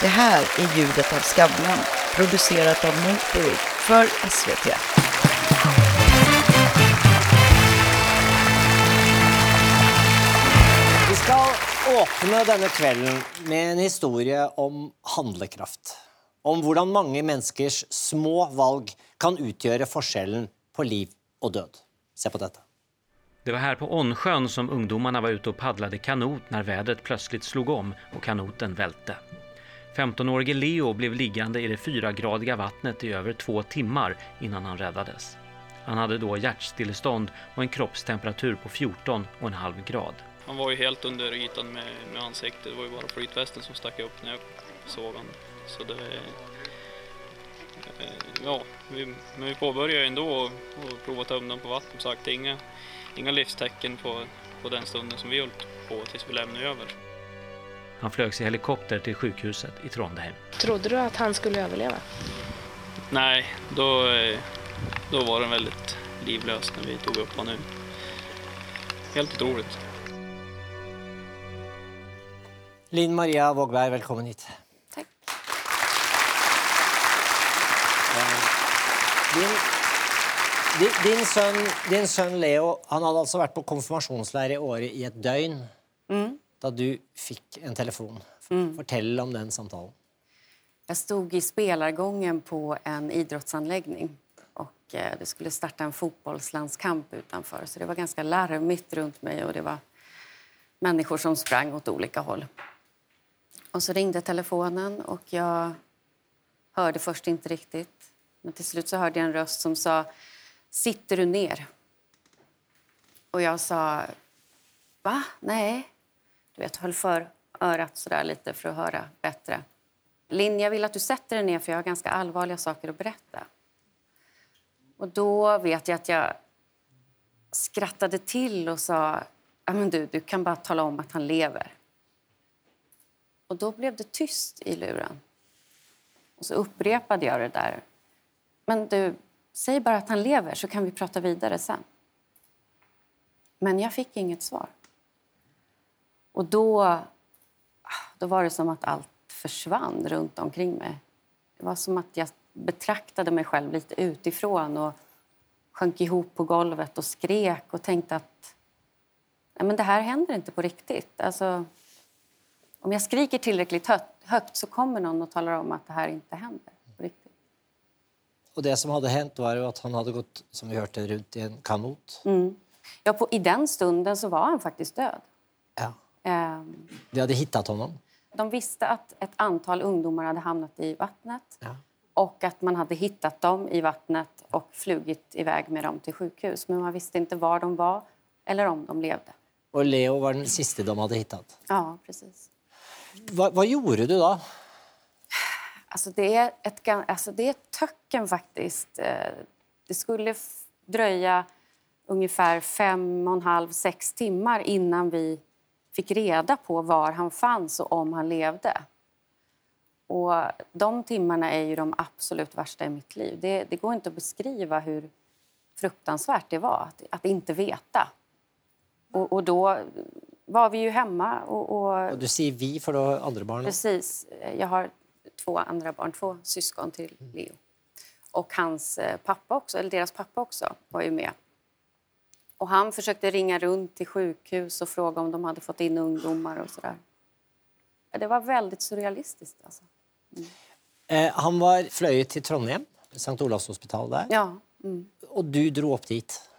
Det här är ljudet av Skavlan, producerat av Motorik för SVT. Vi ska öppna denna kvällen med en historia om handlekraft. Om hur många människors små val kan utgöra skillnaden på liv och död. Se på detta. Det var här på Onsjön som ungdomarna var ute och paddlade kanot när vädret plötsligt slog om och kanoten välte. 15-årige Leo blev liggande i det fyragradiga vattnet i över två timmar innan han räddades. Han hade då hjärtstillestånd och en kroppstemperatur på 14,5 grad. Han var ju helt under ytan med, med ansiktet. Det var ju bara flytvästen som stack upp när jag såg honom. Så det... Eh, ja, vi, men vi påbörjade ändå och, och provade att tömma dem på vatten. Sagt, inga, inga livstecken på, på den stunden som vi höll på tills vi lämnade över. Han flögs i helikopter till sjukhuset i Trondheim. Trodde du att han skulle överleva? Nej, då, eh, då var den väldigt livlös när vi tog upp honom. Helt otroligt. Linn Maria Vågberg, välkommen hit. Tack. Din, din, din, son, din son Leo han hade alltså varit på konfirmationsläger i Åre i ett dygn Mm. då du fick en telefon. Fortell om den samtalen. Jag stod i spelargången på en idrottsanläggning och eh, det skulle starta en fotbollslandskamp utanför. Så det var ganska larmigt runt mig och det var människor som sprang åt olika håll. Och så ringde telefonen och jag hörde först inte riktigt. Men till slut så hörde jag en röst som sa Sitter du ner? Och jag sa Va? Nej. Du vet, höll för örat sådär lite för att höra bättre. Linn, jag vill att du sätter dig ner för jag har ganska allvarliga saker att berätta. Och då vet jag att jag skrattade till och sa ja, men du, du kan bara tala om att han lever. Och då blev det tyst i luren. Och så upprepade jag det där. Men du, säg bara att han lever så kan vi prata vidare sen. Men jag fick inget svar. Och då, då var det som att allt försvann runt omkring mig. Det var som att jag betraktade mig själv lite utifrån och sjönk ihop på golvet och skrek och tänkte att nej, men det här händer inte på riktigt. Alltså, om jag skriker tillräckligt högt, högt så kommer någon och talar om att det här inte händer på riktigt. Och det som hade hänt var att han hade gått, som vi hörde, runt i en kanot. Ja, på, I den stunden så var han faktiskt död. Ja. Ehm, De hade hittat honom. De visste att ett antal ungdomar hade hamnat i vattnet Ja. och att man hade hittat dem i vattnet och flugit iväg med dem till sjukhus. Men man visste inte var de var eller om de levde. Och Leo var den sista de hade hittat. Ja, precis. Vad, vad gjorde du då? Alltså det, är ett, alltså det är ett töcken faktiskt. Eh, Det skulle dröja ungefär fem och en halv, sex timmar innan vi fick reda på var han fanns och om han levde. Och de timmarna är ju de absolut värsta i mitt liv. Det, det går inte att beskriva hur fruktansvärt det var att, att inte veta. Och, och då var vi ju hemma och, och Och du säger vi för då andra barn. Precis. Jag har två andra barn, två syskon till Leo. Och hans eh, pappa också, eller deras pappa också, var ju med. Och han försökte ringa runt till sjukhus och fråga om de hade fått in ungdomar och sådär. Det var väldigt surrealistiskt alltså. Eh, han var flöjet till Trondheim, Sankt Olavs hospital där. Ja. Mm. Och du drog upp dit.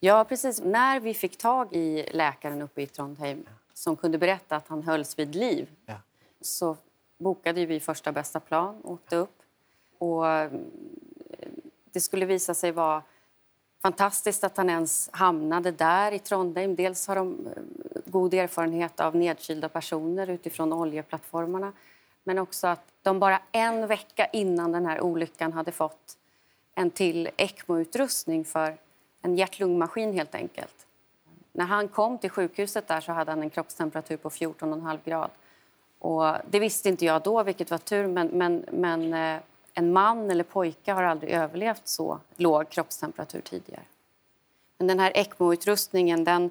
Ja, precis. När vi fick tag i läkaren uppe i Trondheim som kunde berätta att han hölls vid liv Ja. så bokade vi första bästa plan och åkte upp. Och mm, det skulle visa sig vara fantastiskt att han ens hamnade där i Trondheim. Dels har de eh, god erfarenhet av nedkylda personer utifrån oljeplattformarna men också att de bara en vecka innan den här olyckan hade fått en till ECMO-utrustning för en hjärt-lungmaskin helt enkelt. När han kom till sjukhuset där så hade han en kroppstemperatur på 14,5 grad. Och det visste inte jag då, vilket var tur, men, men, men eh, en man eller pojke har aldrig överlevt så låg kroppstemperatur tidigare. Men den här ECMO-utrustningen den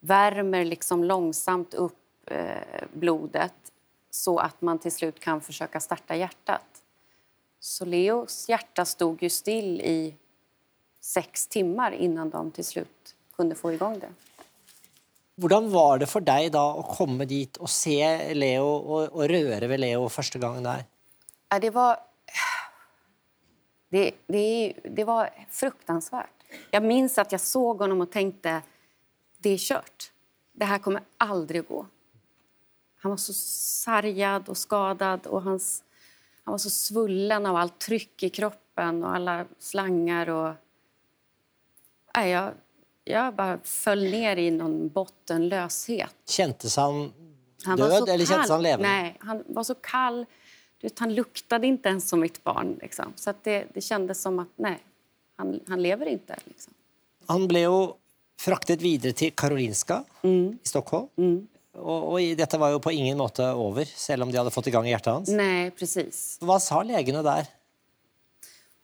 värmer liksom långsamt upp eh, blodet så att man till slut kan försöka starta hjärtat. Så Leos hjärta stod ju still i sex timmar innan de till slut kunde få igång det. Hvordan var det for deg da å komme dit og se Leo og, og røre ved Leo gang der? Ja, det var... Det, det, det var fruktansvärt. Jag minns att jag såg honom och tänkte det är kört. Det här kommer aldrig gå. Han var så sargad och skadad och hans, han var så svullen av allt tryck i kroppen och alla slangar. Och... Nej, jag, jag bara föll ner i någon bottenlöshet. Kjentes han, Han var så eller kall. han levende? Nej, han var så kall. Vet, han luktade inte ens som mitt barn. Liksom. Så det, det kändes som att nej, han, han lever inte. Liksom. Han ble jo fraktet videre til Karolinska Mm. i Stockholm. Og, og i- dette var jo på ingen måte over, selv om de hadde fått i gang hjertet hans. Nej, precis. Hva sa legene der?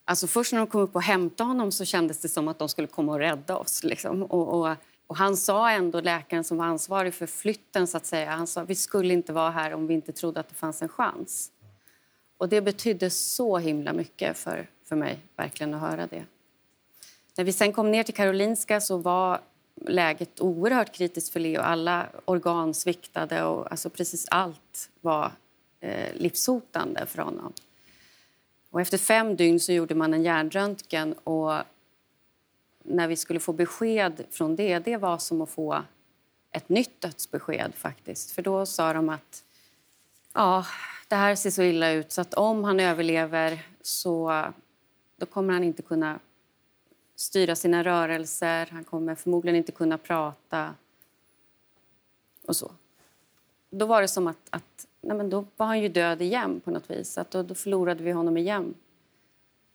Alltså först när de kom upp och hämtade honom så kändes det som att de skulle komma och rädda oss. Liksom. Och, och, och han sa ändå, läkaren som var ansvarig för flytten, så att säga, han sa vi skulle inte vara här om vi inte trodde att det fanns en chans. Och det betydde så himla mycket för, för mig, verkligen att höra det. När vi sen kom ner till Karolinska så var läget oerhört kritiskt för Leo. Alla organ sviktade och alltså precis allt var eh, livshotande för honom. Och efter fem dygn så gjorde man en hjärnröntgen och när vi skulle få besked från det, det var som att få ett nytt dödsbesked faktiskt. För då sa de att ja, det här ser så illa ut så att om han överlever så då kommer han inte kunna styra sina rörelser, han kommer förmodligen inte kunna prata och så. Då var det som att, att nej men då var han ju död igen på något vis. Att då, då förlorade vi honom igen.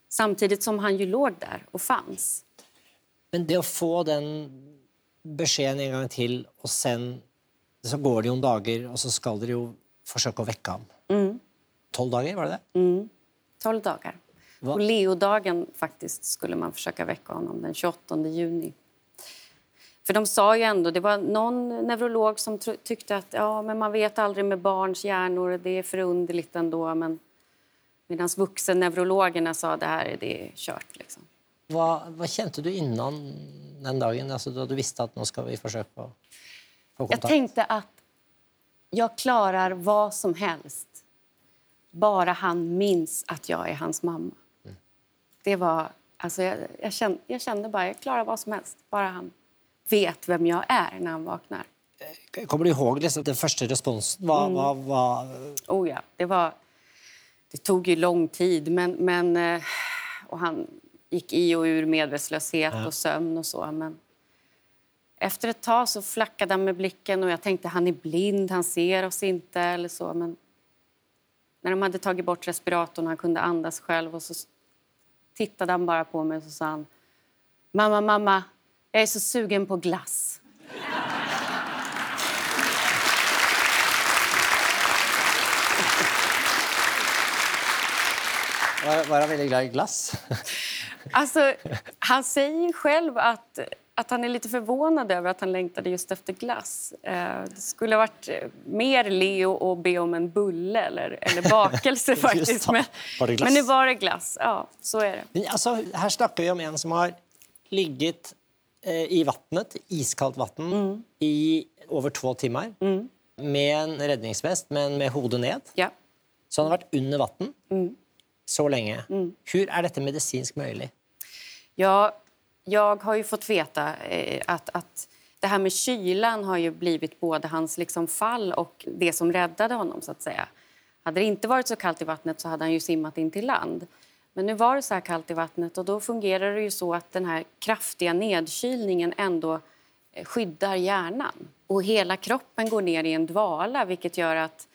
Samtidigt som han ju låg där och fanns. Men det att få den beskeden en gång till, och sen så går det ju några dagar och så ska det ju försöka väcka honom. Tolv dager, var det det? 12 dagar. Va? På Leodagen faktiskt skulle man försöka väcka honom den 28 juni. För de sa ju ändå, det var någon neurolog som tyckte att ja, men man vet aldrig med barns hjärnor, det är förunderligt ändå. Men medan vuxenneurologerna sa det här det är kört. Liksom. Hva, hva kjente du innan den dagen, altså da du visste at nå skal vi forsøke å få Jag kontakt? tänkte att jag klarar vad som helst. Bara han minns att jag är hans mamma. Det var, alltså jag, jag, kände, jag kände bara, jag klarar vad som helst. Bara han vet vem jag är när han vaknar. Kommer du ihåg liksom, den første responsen? Hva, hva, hva Oh ja, det var... Det tog ju lång tid, men... men eh, och han gick i och ur medvetslöshet och sömn och så. Men efter ett tag så flackade han med blicken och jag tänkte han är blind, han ser oss inte eller så. Men när de hade tagit bort respiratorn och han kunde andas själv och så tittade han bara på mig och så sa han Mamma, mamma, jag är så sugen på glass. var, var han veldig glad i glass? Alltså, han säger själv att, att han är lite förvånad över att han längtade just efter glass. Eh, det skulle ha varit eh, mer Leo att be om en bulle eller, eller bakelse faktiskt. Men, men nu var det glass. Ja, så är det. Men, altså, her snakker vi om en som har ligget eh, i vannet, iskaldt vann, i over to timer. Med en redningsvest, men med hodet ned. Ja. Så han har vært under vann så lenge. Hvordan er dette medisinsk mulig? Ja, jag har ju fått veta eh, att, att det här med kylan har ju blivit både hans liksom fall och det som räddade honom. så att säga. Hade det inte varit så kallt i vattnet så hade han ju simmat in till land. Men nu var det så här kallt i vattnet och då fungerar det ju så att den här kraftiga nedkylningen ändå eh, skyddar hjärnan. Och hela kroppen går ner i en dvala vilket gör att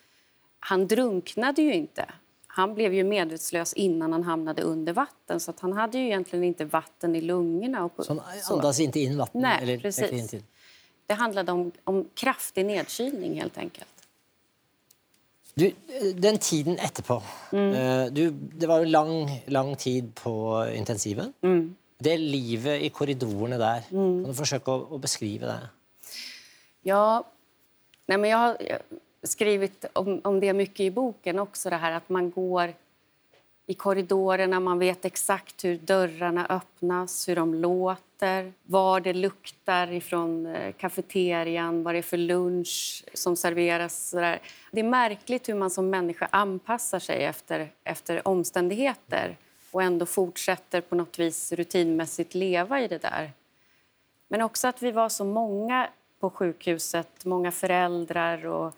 han drunknade ju inte. Han blev ju medvetslös innan han hamnade under vatten så han hade ju egentligen inte vatten i lungorna. Och på, Så han så. andas inte in vann? Nej, eller precis. Det handlade om, om kraftig nedkylning helt enkelt. Du, eh, den tiden etterpå eh, du, Det var jo lang, lang tid på intensiven. Det livet i korridorene der, kan du å beskrive det? Ja, nej men jag, skrivit om, om det mycket i boken också, det här att man går i korridorerna, man vet exakt hur dörrarna öppnas, hur de låter, var det luktar ifrån eh, kafeterian, vad det är för lunch som serveras. Sådär. Det är märkligt hur man som människa anpassar sig efter, efter omständigheter och ändå fortsätter på något vis rutinmässigt leva i det där. Men också att vi var så många på sjukhuset, många föräldrar och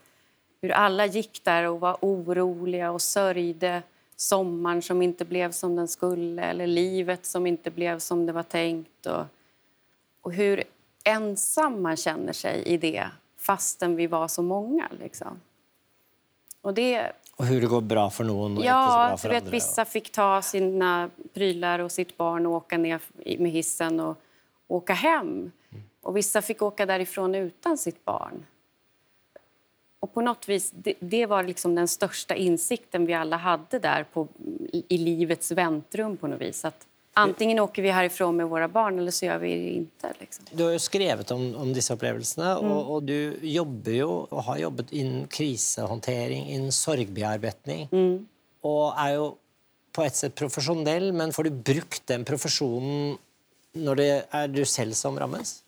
hur alla gick där och var oroliga och sörjde sommaren som inte blev som den skulle eller livet som inte blev som det var tänkt. Och, och hur ensam man känner sig i det fastän vi var så många. Liksom. Och, det, och hur det går bra för någon och ja, inte så bra för vet, andra. Vissa fick ta sina prylar och sitt barn och åka ner med hissen och åka hem. Och vissa fick åka därifrån utan sitt barn. På något vis, det, det, var liksom den största insikten vi alla hade där på, i, i, livets väntrum på något vis. Att antingen åker vi härifrån med våra barn eller så gör vi det inte. Liksom. Du har ju skrivit om, om dessa upplevelser mm. och, och, du jobbar ju och har jobbat inom krisehantering, inom sorgbearbetning. Mm. Och är ju på ett sätt professionell, men får du brukt den professionen när det är du själv som rammas?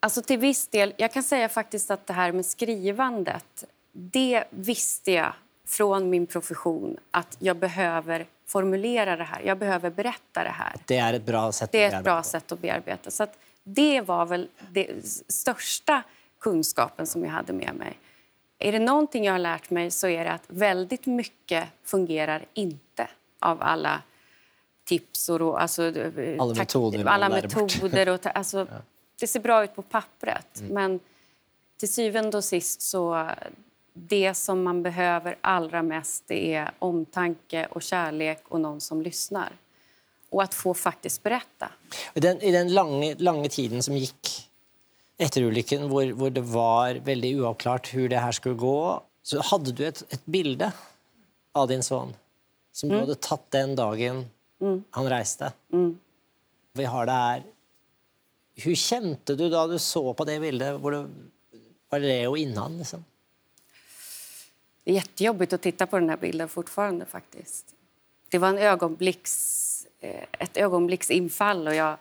Alltså till viss del. Jag kan säga faktiskt att det här med skrivandet, det visste jag från min profession att jag behöver formulera det här. Jag behöver berätta det här. Det är ett bra sätt det är ett bra sätt att bearbeta. Så att det var väl den största kunskapen som jag hade med mig. Är det någonting jag har lärt mig så är det att väldigt mycket fungerar inte av alla tips och alltså, alla metoder. Alla metoder och, alltså, ja det ser bra ut på pappret, mm. men till syvende och sist så det som man behöver allra mest är omtanke och kärlek och någon som lyssnar. Och att få faktiskt berätta. I den, i den långa, långa tiden som gick efter olyckan, hvor, det var väldigt oavklart hur det här skulle gå, så hade du ett, ett bild av din son som mm. du hade tagit den dagen mm. han reste. Mm. Vi har det här hur kände du då du såg på det bildet? Var det, var det och innan? Liksom? Det är jättejobbigt att titta på den här bilden fortfarande faktiskt. Det var en ögonblicks, eh, ett ögonblicksinfall och jag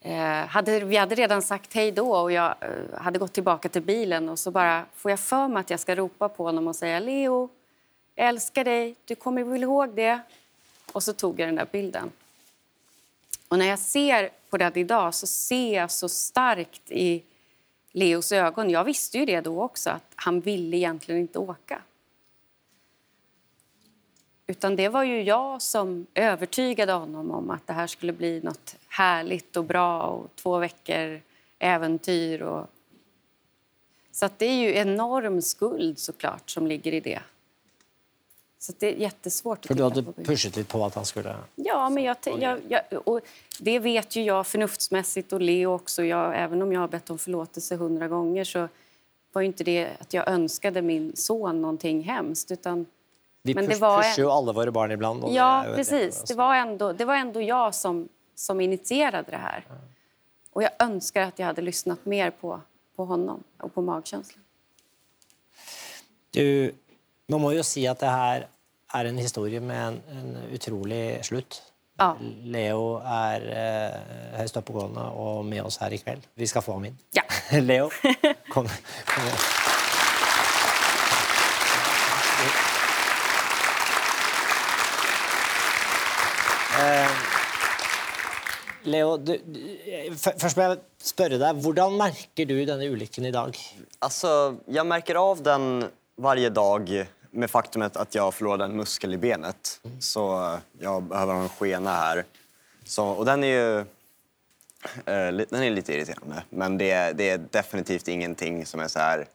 eh, hade, vi hade redan sagt hej då och jag eh, hade gått tillbaka till bilen och så bara får jag för mig att jag ska ropa på honom och säga Leo, jag älskar dig, du kommer väl ihåg det? Och så tog jag den där bilden. Och när jag ser på det idag så ser jag så starkt i Leos ögon. Jag visste ju det då också, att han ville egentligen inte åka. Utan det var ju jag som övertygade honom om att det här skulle bli nåt härligt och bra och två veckor äventyr. Och... Så det är ju enorm skuld såklart som ligger i det. Så det är jättesvårt att För du hade pushat lite på att han skulle... Ja, men jag, jag, jag, och det vet ju jag förnuftsmässigt och Leo också. Jag, även om jag har bett om förlåtelse hundra gånger så var inte det att jag önskade min son någonting hemskt. Utan, Vi men push, det var pushar ju alla våra barn ibland. Ja, det precis. Det, det, var ändå, det var ändå jag som, som initierade det här. Och jag önskar att jag hade lyssnat mer på, på honom och på magkänslan. Du, man måste ju säga att det här är en historia med en, en otrolig slut. Ja. Leo är eh, högst uppåtgående och med oss här ikväll. Vi ska få honom in. Ja. Leo, kom, kom. Eh, Leo, du, för, först vill jag fråga dig, hur märker du denna olyckan idag? Alltså, jag märker av den varje dag med faktumet att jag förlorade en muskel i benet. Så jag behöver en skena här. Så, och den är ju eh, den är lite irriterande. Men det är, det är definitivt ingenting som är så här,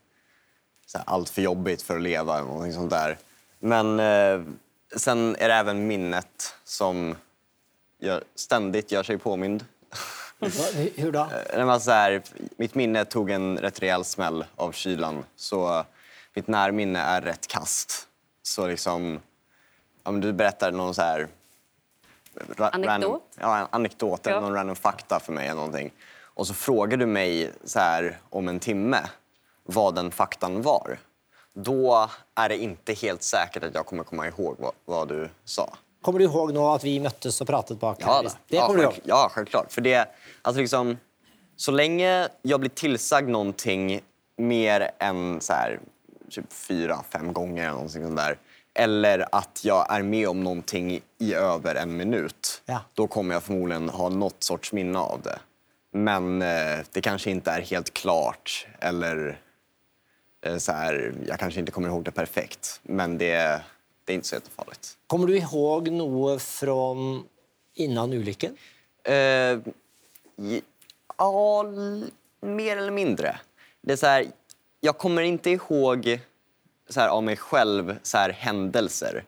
så här allt för jobbigt för att leva. Eller någonting sånt där. Men eh, sen är det även minnet som gör, ständigt gör sig påmind. Hur då? Eh, så här, mitt minne tog en rätt rejäl smäll av kylan. Så mitt närminne är rätt kast. Så liksom, om du berättar någon så här... Anekdot? Random, ja, en anekdot eller någon random fakta för mig eller någonting. Och så frågar du mig så här om en timme. vad den faktan var, då är det inte helt säkert att jag kommer komma ihåg vad, vad du sa. Kommer du ihåg nu att vi möttes och pratade bak? Ja, det ja, kommer du ihåg? ja, självklart. För det, alltså liksom, så länge jag blir tillsagd någonting mer än så här, typ fyra, fem gånger eller någonting sånt där, eller att jag är med om någonting i över en minut, Ja. då kommer jag förmodligen ha något sorts minne av det. Men eh, det kanske inte är helt klart eller eh, så här, jag kanske inte kommer ihåg det perfekt. Men det, det är inte så jättefarligt. Kommer du ihåg något från innan olyckan? Eh, ja, mer eller mindre. Det är så här, jag kommer inte ihåg så här, av mig själv så här, händelser.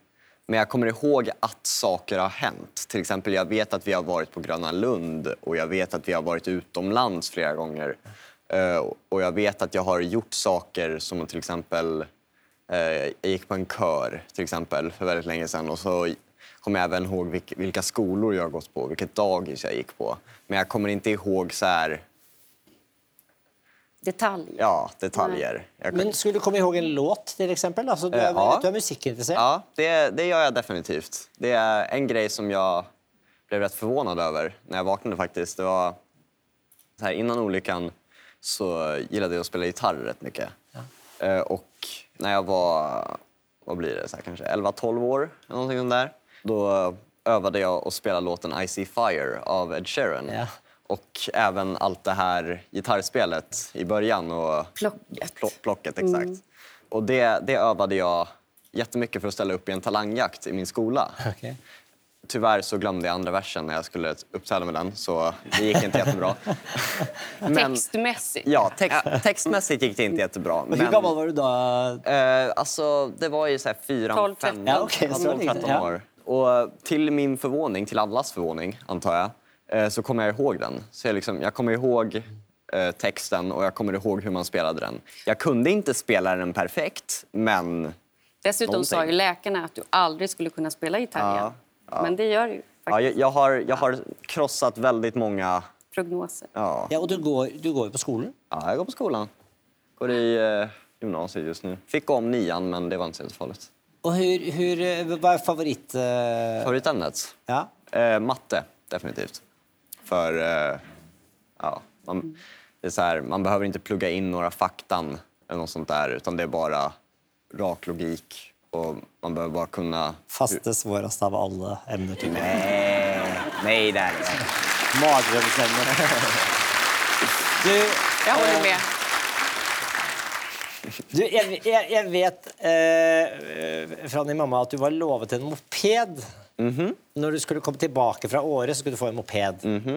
Men jag kommer ihåg att saker har hänt. Till exempel, jag vet att vi har varit på Gröna Lund och jag vet att vi har varit utomlands flera gånger. Uh, och jag vet att jag har gjort saker som till exempel Uh, jag gick på en kör till exempel för väldigt länge sedan och så kommer jag även ihåg vilka skolor jag har gått på, vilket dagis jag gick på. Men jag kommer inte ihåg så här, Detaljer. ja, detaljer. Jag, Men skulle du komma ihåg en låt till exempel? Alltså, du, är, Eh, ja. du är musikintresserad. ja, det, det gör jag definitivt. Det är en grej som jag blev rätt förvånad över när jag vaknade faktiskt. Det var så här, innan olyckan så gillade jag att spela gitarr rätt mycket. Eh, och när jag var, vad blir det, så här, kanske 11-12 år, eller någonting sånt där, då övade jag att spela låten I See Fire av Ed Sheeran. Ja. Och även allt det här gitarrspelet i början. Och Plocket. Plo- plocket, exakt. Och det, det övade jag jättemycket för att ställa upp i en talangjakt i min skola. Okej. Tyvärr så glömde jag andra versen när jag skulle uppträda med den, så det gick inte jättebra. Men, Textmässigt. ja, text, textmässigt gick det inte jättebra. Men hur gammal var du då? Eh, alltså, det var ju så här 4 12, 5 13. Ja, okej, så lite, 13 ja. år. Och till min förvåning, till allas förvåning antar jag, så kommer jag ihåg den. Så jag, liksom, jag kommer ihåg eh, texten och jag kommer ihåg hur man spelade den. Jag kunde inte spela den perfekt, men Dessutom sa Någonting. ju läkarna att du aldrig skulle kunna spela gitarr Ja, igen. ja. Men det gör du ju ja, faktiskt. jag, jag, har, jag har krossat väldigt många... Prognoser. Ja, Ja, och du går, du går ju på skolan. ja jag går på skolan. Går i eh, gymnasiet just nu. Fick gå om nian, men det var inte så farligt. Och hur, hur, eh, vad är favorit... eh, Favoritämnet? Ja. Eh, matte, definitivt. För eh, ja, man, det är så här, man behöver inte plugga in några faktan eller något sånt där, utan det är bara rak logik och man behöver bara kunna... Fast det svåraste av alla ämnen. tycker jag. Nej, nej det är det inte. Mardrömsämnet. Du, Jag håller med. du jag, jag, jag vet eh, från din mamma att du var lovet en moped. När du skulle komma tillbaka från Åre så skulle du få en moped.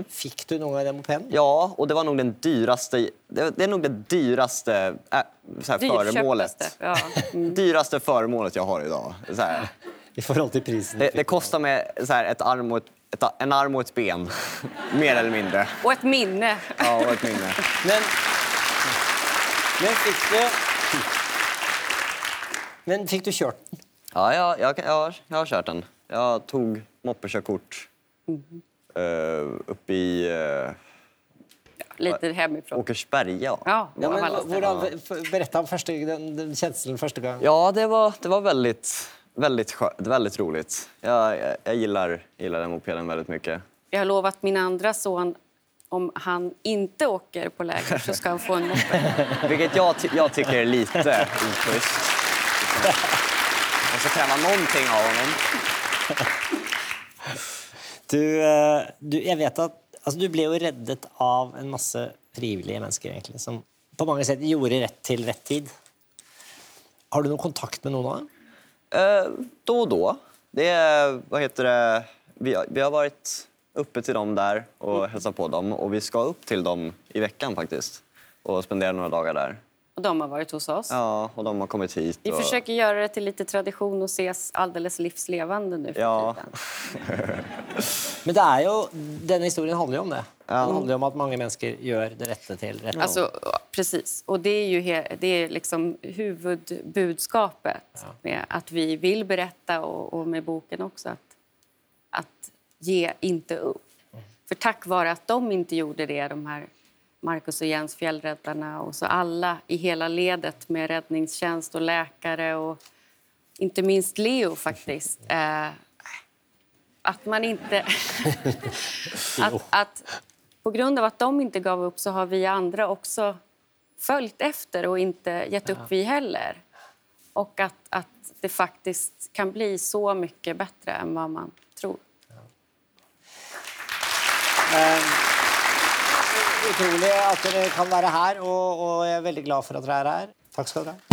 Fick du någon av den mopeden? Ja, och det var nog den dyraste... Det, är nog det dyraste äh, så här, föremålet. Ja. Dyraste föremålet jag har idag. Så här. I förhållande till priset. Det, det kostar mig så här, ett arm och ett, ett, en arm och ett ben, mer eller mindre. Och ett minne. Ja, och ett minne. Men, men fick du... Men fick du kört den? Ja, jag, jag, jag, har, jag har kört den. Jag tog moppekörkort eh, uppe i uh, Lite hemifrån. Åkersberga. Ja, Ja, men, f- berätta om första, den, den känslan första gången. Ja, det var, det var väldigt, väldigt, väldigt roligt. Jag, jag, jag gillar, gillar den mopeden väldigt mycket. Jag har lovat min andra son om han inte åker på läger så ska han få en moppe. Vilket jag, ty- jag tycker är lite oschysst. Jag ska kräva någonting av honom. Du, eh, du, jag vet att alltså, du blev ju räddat av en massa frivilliga människor egentligen, som på många sätt gjorde rätt till rätt tid. Har du någon kontakt med någon av dem? Eh, då och då. Det är, vad heter det, vi, har- vi har varit uppe till dem där och hälsat på dem. Och vi ska upp till dem i veckan faktiskt och spendera några dagar där. Och de har varit hos oss. Ja, och de har kommit hit. Vi och... försöker göra det till lite tradition och ses alldeles livslevande nu för Ja. tiden. Men det är ju, den historien handlar ju om det. Ja. Den handlar om att många människor gör det rätta till rätt. Alltså, ja, precis. Och det är ju he- det är liksom huvudbudskapet med att vi vill berätta och, och med boken också att, att ge inte upp. För tack vare att de inte gjorde det, de här Marcus och Jens, fjällräddarna och så alla i hela ledet med räddningstjänst och läkare och inte minst Leo faktiskt. Eh, att man inte... att, att, på grund av att de inte gav upp så har vi andra också följt efter och inte gett upp vi heller. Och att, att det faktiskt kan bli så mycket bättre än vad man tror. Eh, utrolig at dere kan være her, og, og jeg er veldig glad for at dere er her. Takk skal dere ha.